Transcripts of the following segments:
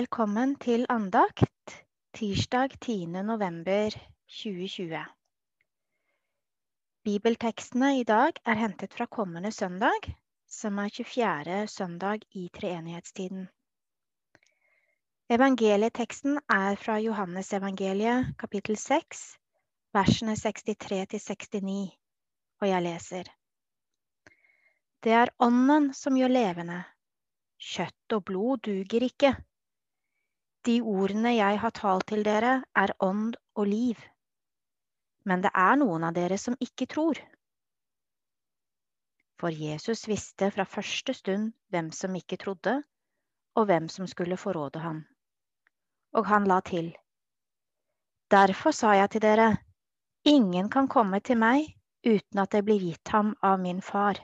Velkommen til andakt tirsdag 10. november 2020. Bibeltekstene i dag er hentet fra kommende søndag, som er 24. søndag i treenighetstiden. Evangelieteksten er fra Johannesevangeliet kapittel 6, versene 63-69, og jeg leser. Det er Ånden som gjør levende. Kjøtt og blod duger ikke. De ordene jeg har talt til dere, er ånd og liv. Men det er noen av dere som ikke tror. For Jesus visste fra første stund hvem som ikke trodde, og hvem som skulle forråde ham. Og han la til. Derfor sa jeg til dere, ingen kan komme til meg uten at det blir gitt ham av min far.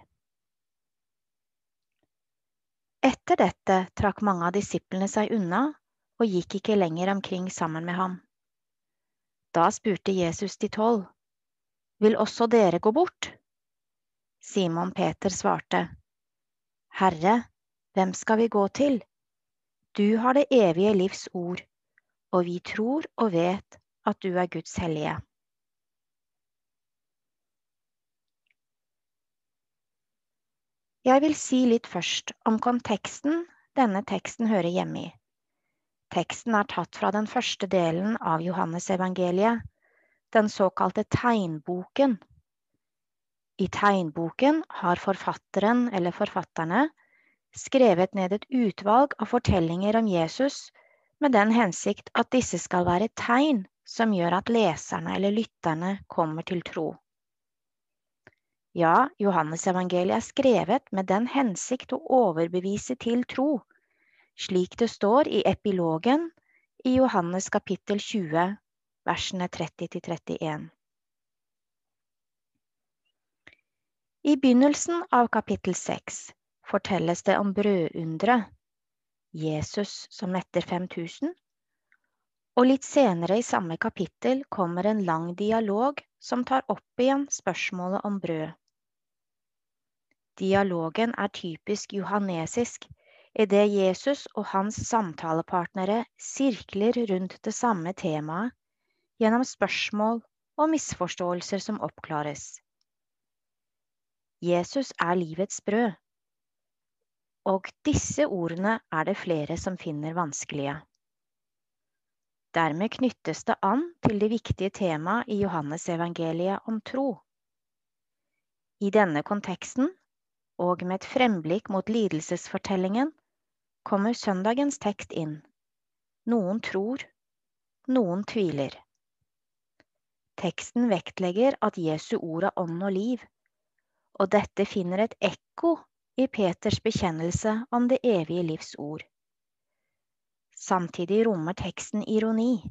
Etter dette trakk mange av disiplene seg unna og gikk ikke lenger omkring sammen med ham. Da spurte Jesus de tolv, Vil også dere gå bort? Simon Peter svarte, Herre, hvem skal vi gå til? Du har det evige livs ord, og vi tror og vet at du er Guds hellige. Jeg vil si litt først om konteksten denne teksten hører hjemme i. Teksten er tatt fra den første delen av Johannesevangeliet, den såkalte tegnboken. I tegnboken har forfatteren eller forfatterne skrevet ned et utvalg av fortellinger om Jesus med den hensikt at disse skal være tegn som gjør at leserne eller lytterne kommer til tro. Ja, Johannesevangeliet er skrevet med den hensikt å overbevise til tro slik det står i epilogen i Johannes kapittel 20, versene 30-31. I begynnelsen av kapittel 6 fortelles det om brødunderet, Jesus som metter 5000, og litt senere i samme kapittel kommer en lang dialog som tar opp igjen spørsmålet om brød. Dialogen er typisk johannesisk, idet Jesus og hans samtalepartnere sirkler rundt det samme temaet gjennom spørsmål og misforståelser som oppklares. Jesus er livets brød, og disse ordene er det flere som finner vanskelige. Dermed knyttes det an til det viktige temaet i Johannesevangeliet om tro. I denne konteksten, og med et fremblikk mot lidelsesfortellingen, kommer søndagens tekst inn. Noen tror, noen tviler. Teksten vektlegger at Jesu ord er ånd og liv, og dette finner et ekko i Peters bekjennelse om det evige livs ord. Samtidig rommer teksten ironi.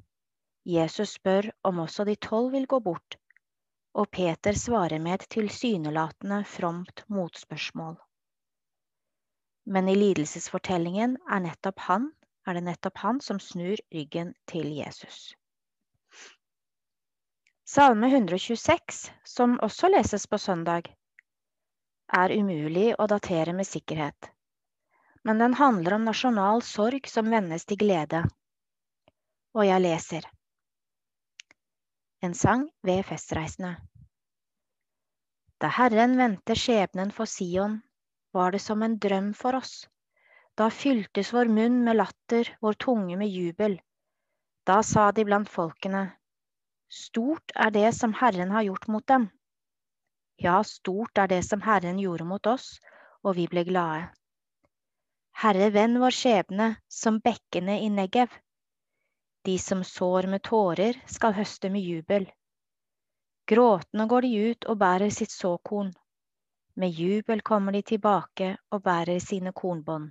Jesus spør om også de tolv vil gå bort, og Peter svarer med et tilsynelatende fromt motspørsmål. Men i lidelsesfortellingen er, han, er det nettopp han som snur ryggen til Jesus. Salme 126, som også leses på søndag, er umulig å datere med sikkerhet. Men den handler om nasjonal sorg som vendes til glede. Og jeg leser. En sang ved festreisende. Da Herren vendte skjebnen for Sion, var det som en drøm for oss. Da fyltes vår munn med latter, vår tunge med jubel. Da sa de blant folkene, Stort er det som Herren har gjort mot dem. Ja, stort er det som Herren gjorde mot oss, og vi ble glade. Herre, vend vår skjebne som bekkene i Negev. De som sår med tårer, skal høste med jubel. Gråtende går de ut og bærer sitt såkorn. Med jubel kommer de tilbake og bærer sine kornbånd.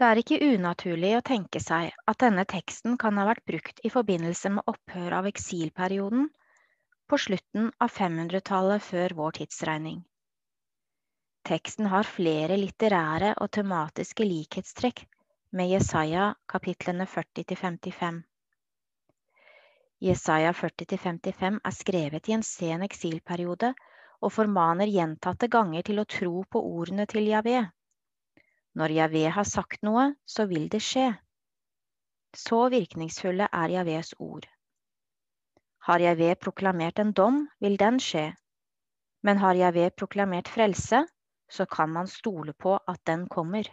Det er ikke unaturlig å tenke seg at denne teksten kan ha vært brukt i forbindelse med opphør av eksilperioden på slutten av 500-tallet før vår tidsregning. Teksten har flere litterære og tematiske likhetstrekk med Jesaja kapitlene 40 55. Jesaja 40-55 er skrevet i en sen eksilperiode og formaner gjentatte ganger til å tro på ordene til Javé. Når Javé har sagt noe, så vil det skje. Så virkningsfulle er Javés ord. Har Javé proklamert en dom, vil den skje. Men har Javé proklamert frelse, så kan man stole på at den kommer.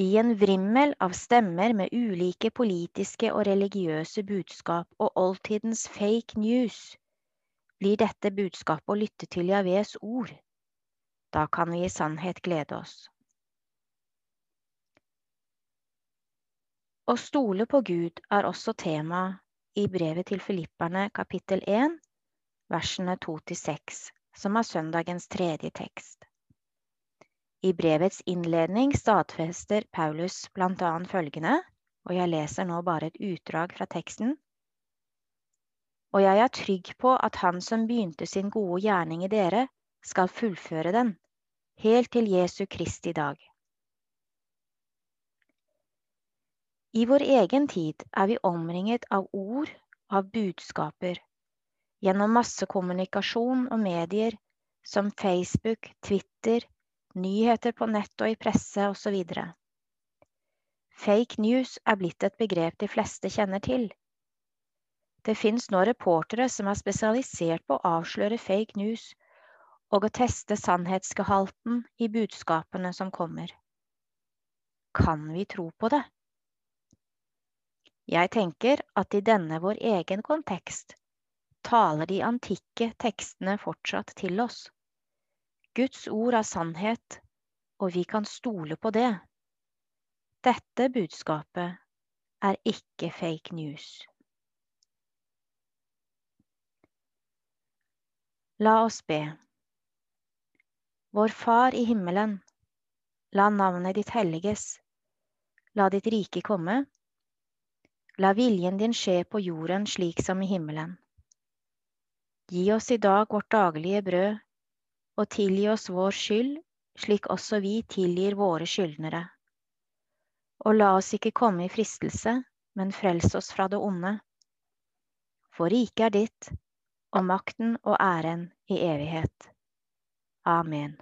I en vrimmel av stemmer med ulike politiske og religiøse budskap og oldtidens fake news, blir dette budskapet å lytte til Javés ord. Da kan vi i sannhet glede oss. Å stole på Gud er også tema i brevet til filipperne kapittel 1, versene 2-6, som er søndagens tredje tekst. I brevets innledning stadfester Paulus annet følgende, og jeg leser nå bare et utdrag fra teksten. Og jeg er trygg på at Han som begynte sin gode gjerning i dere, skal fullføre den, helt til Jesu Kristi dag. I vår egen tid er vi omringet av ord, av budskaper, gjennom massekommunikasjon og medier som Facebook, Twitter, nyheter på nett og i presse osv. Fake news er blitt et begrep de fleste kjenner til. Det fins nå reportere som er spesialisert på å avsløre fake news og å teste sannhetsgehalten i budskapene som kommer. Kan vi tro på det? Jeg tenker at i denne vår egen kontekst taler de antikke tekstene fortsatt til oss. Guds ord er sannhet, og vi kan stole på det. Dette budskapet er ikke fake news. La oss be. Vår Far i himmelen. La navnet ditt helliges. La ditt rike komme. La viljen din skje på jorden slik som i himmelen. Gi oss i dag vårt daglige brød, og tilgi oss vår skyld, slik også vi tilgir våre skyldnere. Og la oss ikke komme i fristelse, men frels oss fra det onde. For riket er ditt, og makten og æren i evighet. Amen.